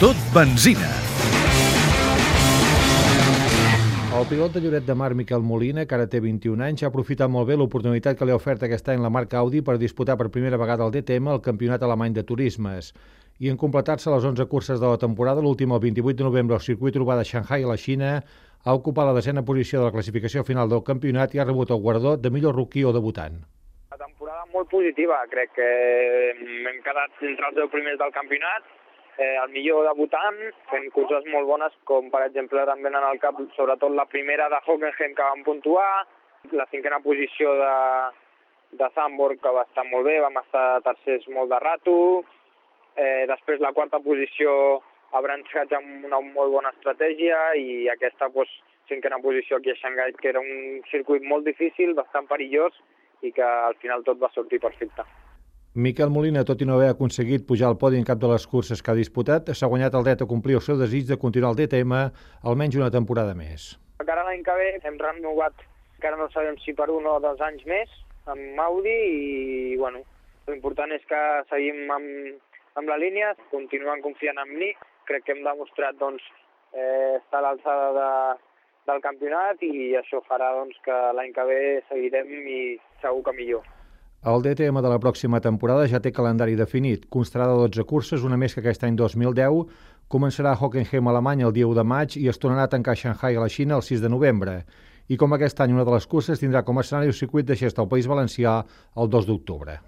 tot benzina. El pilot de Lloret de Mar, Miquel Molina, que ara té 21 anys, ha aprofitat molt bé l'oportunitat que li ha ofert aquest any la marca Audi per disputar per primera vegada el DTM al Campionat Alemany de Turismes. I en completar-se les 11 curses de la temporada, l'última el 28 de novembre al circuit urbà de Shanghai a la Xina, ha ocupat la desena posició de la classificació final del campionat i ha rebut el guardó de millor rookie o debutant. La temporada molt positiva, crec que hem quedat entre els 10 primers del campionat, eh, el millor debutant, fent curses molt bones, com per exemple també en el cap, sobretot la primera de Hockenheim que vam puntuar, la cinquena posició de, de Zandvoort que va estar molt bé, vam estar tercers molt de rato, eh, després la quarta posició a Brands Hatch amb una molt bona estratègia i aquesta pues, cinquena posició aquí a Xangai, que era un circuit molt difícil, bastant perillós i que al final tot va sortir perfecte. Miquel Molina, tot i no haver aconseguit pujar al podi en cap de les curses que ha disputat, s'ha guanyat el dret a complir el seu desig de continuar el DTM almenys una temporada més. Encara l'any que ve hem renovat, encara no sabem si per un o dos anys més, amb Audi i, bueno, l'important és que seguim amb, amb la línia, continuem confiant en mi, crec que hem demostrat doncs, eh, estar a l'alçada de, del campionat i això farà doncs, que l'any que ve seguirem i segur que millor. El DTM de la pròxima temporada ja té calendari definit. Constarà de 12 curses, una més que aquest any 2010. Començarà a Hockenheim, Alemanya, el dia 1 de maig i es tornarà a tancar a Shanghai, a la Xina, el 6 de novembre. I com aquest any una de les curses tindrà com a escenari el circuit de Xesta al País Valencià el 2 d'octubre.